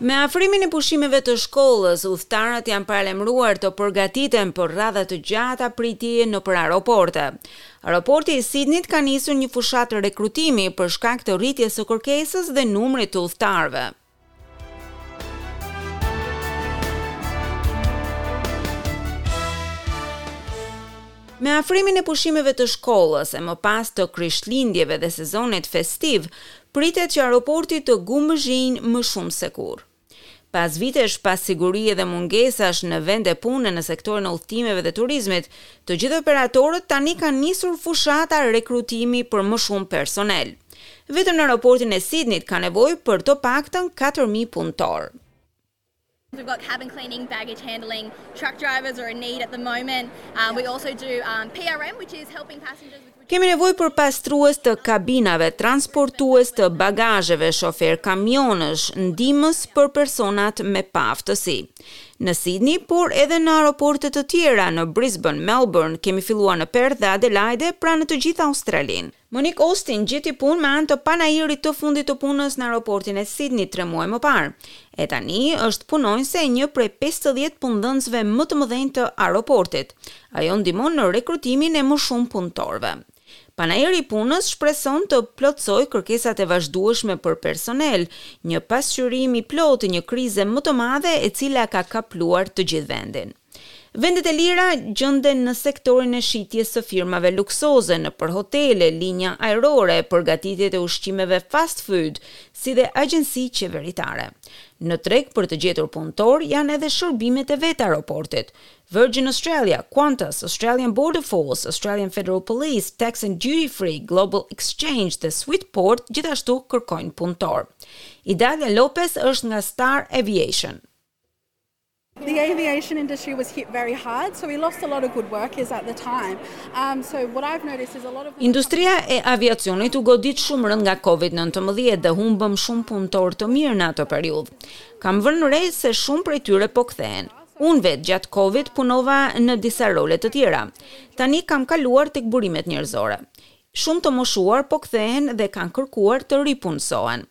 Me afrimin e pushimeve të shkollës, udhëtarët janë paralajmëruar të përgatiten për radha të gjata pritjeje nëpër aeroporte. Aeroporti i Sidnit ka nisur një fushatë rekrutimi për shkak të rritjes së kërkesës dhe numrit të udhëtarëve. Me afrimin e pushimeve të shkollës e më pas të Krishtlindjeve dhe sezonit festiv, pritet që aeroporti të gumëzhinjë më shumë se kurrë. Pas vitesh pasigurie dhe mungesash në vende pune në sektorin e udhëtimeve dhe turizmit, të gjithë operatorët tani kanë nisur fushata rekrutimi për më shumë personel. Vetëm në aeroportin e Sidnit ka nevojë për të paktën katër mijë punëtorë. We've got cabin cleaning, baggage handling, truck drivers are in need at the moment. Um, we also do um, PRM, which is helping passengers with... Kemi nevojë për pastrues të kabinave, transportues të bagazheve, shoferë kamionësh, ndihmës për personat me paaftësi. Në Sydney, por edhe në aeroporte të tjera, në Brisbane, Melbourne, kemi filluar në Perth dhe Adelaide, pra në të gjithë Australinë. Monique Austin gjeti punë me anë të panairit të fundit të punës në aeroportin e Sidnit tre muaj më parë. E tani është punonjëse e një prej pesëdhjetë punëdhënësve më të mëdhenj të aeroportit. Ajo ndihmon në rekrutimin e më shumë punëtorëve. Panairi i punës shpreson të plotësojë kërkesat e vazhdueshme për personel, një pasqyrim i plotë i një krize më të madhe e cila ka kapluar të gjithë vendin. Vendet e lira gjenden në sektorin e shitjes së firmave luksoze, nëpër hotele, linja ajrore, përgatitjet e ushqimeve fast food, si dhe agjenci qeveritare. Në treg për të gjetur punëtorë janë edhe shërbimet e vetë aeroportit. Virgin Australia, Qantas, Australian Border Force, Australian Federal Police, Tax and Duty Free, Global Exchange dhe Swissport gjithashtu kërkojnë punëtorë. Idalia Lopez është nga Star Aviation. The aviation industry was hit very hard, so we lost a lot of good workers at the time. Um, so what I've noticed is a lot of Industria e aviacionit u godit shumë rëndë nga COVID-19 dhe humbëm shumë punëtorë të mirë në atë periudhë. Kam vënë re se shumë prej tyre po kthehen. Unë vetë gjatë COVID punova në disa role të tjera. Tani kam kaluar tek burimet njerëzore. Shumë të moshuar po kthehen dhe kanë kërkuar të ripunësohen.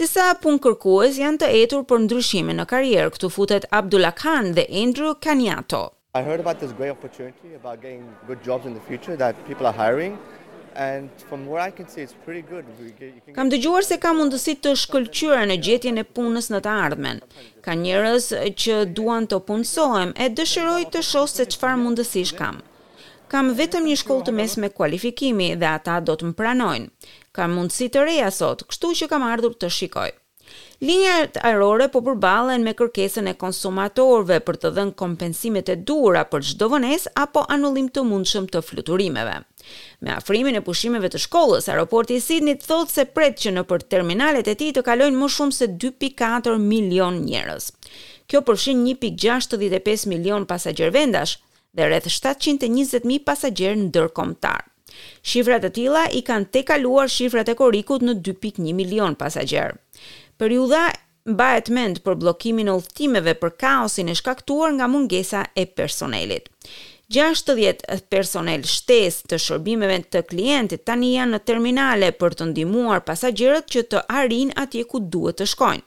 Disa punëkërkues janë të etur për ndryshimin në karrierë, këtu futet Abdullah Khan dhe Andrew Caniato. I heard about this great opportunity about getting good jobs in the future that people are hiring and from what I can see it's pretty good. Kam dëgjuar se ka mundësi të shkëlqyera në gjetjen e punës në të ardhmen. Ka njerëz që duan të punësohen e dëshiroj të shoh se çfarë mundësish kam. Kam vetëm një shkollë të mesme kualifikimi dhe ata do të më pranojnë. Kam mundësi të reja sot, kështu që kam ardhur të shikoj. Linjat ajrore po përballen me kërkesën e konsumatorëve për të dhënë kompensimet e duhura për çdo vonesë apo anullim të mundshëm të fluturimeve. Me afrimin e pushimeve të shkollës, aeroporti i Sidnit thotë se pret që nëpër terminalet e tij të kalojnë më shumë se dy pikë katër milionë njerëz. Kjo përfshin një pikë gjashtëdhjetë e pesë milionë pasagjerë vendas, dhe rreth shtatëqind e njëzet mijë pasagjerë ndërkombëtarë. Shifrat e tilla i kanë tejkaluar shifrat e korrikut në dy pikë një milionë pasagjerë. Periudha mbahet mend për bllokimin e udhëtimeve për kaosin e shkaktuar nga mungesa e personelit. Gjashtëdhjetë personel shtesë të shërbimeve të klientit tani janë në terminale për të ndihmuar pasagjerët që të arrijnë atje ku duhet të shkojnë.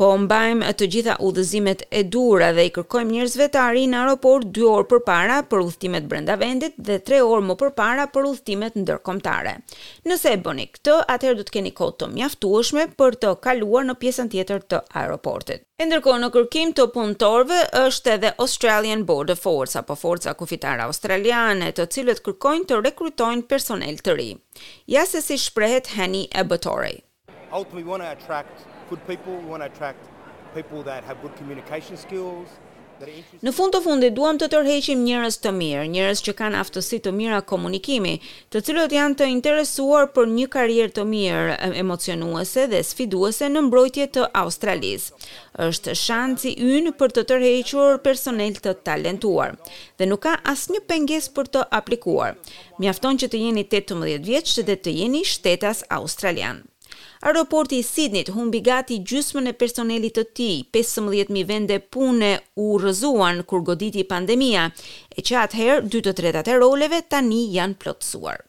Po mbajmë të gjitha udhëzimet e duhura dhe i kërkojmë njerëzve të arrijnë në aeroport dy orë përpara për udhëtimet brenda vendit dhe tre orë më përpara për udhëtimet ndërkombëtare. Nëse e bëni këtë, atëherë do të keni kohë të mjaftueshme për të kaluar në pjesën tjetër të aeroportit. E ndërkohë në kërkim të punëtorëve është edhe Australian Border Force apo Forca Kufitare Australiane, të cilët kërkojnë të rekrutojnë personel të ri. Ja se si shprehet Hany Abbatore. Në fund të fundit duam të tërheqim njerëz të mirë, njerëz që kanë aftësi të mira komunikimi, të cilët janë të interesuar për një karrierë të mirë, emocionuese dhe sfiduese në mbrojtje të Australisë. Është shansi ynë për të tërhequr personel të talentuar. Dhe nuk ka asnjë pengesë për të aplikuar. Mjafton që të jeni tetëmbëdhjetë vjeç dhe të jeni shtetas australian. Aeroporti i Sidnit humbi gati gjysmën e personelit të tij, pesëmbëdhjetë mijë vende pune u rrëzuan kur goditi pandemia, e që atëherë dy të tretat e roleve tani janë plotësuar.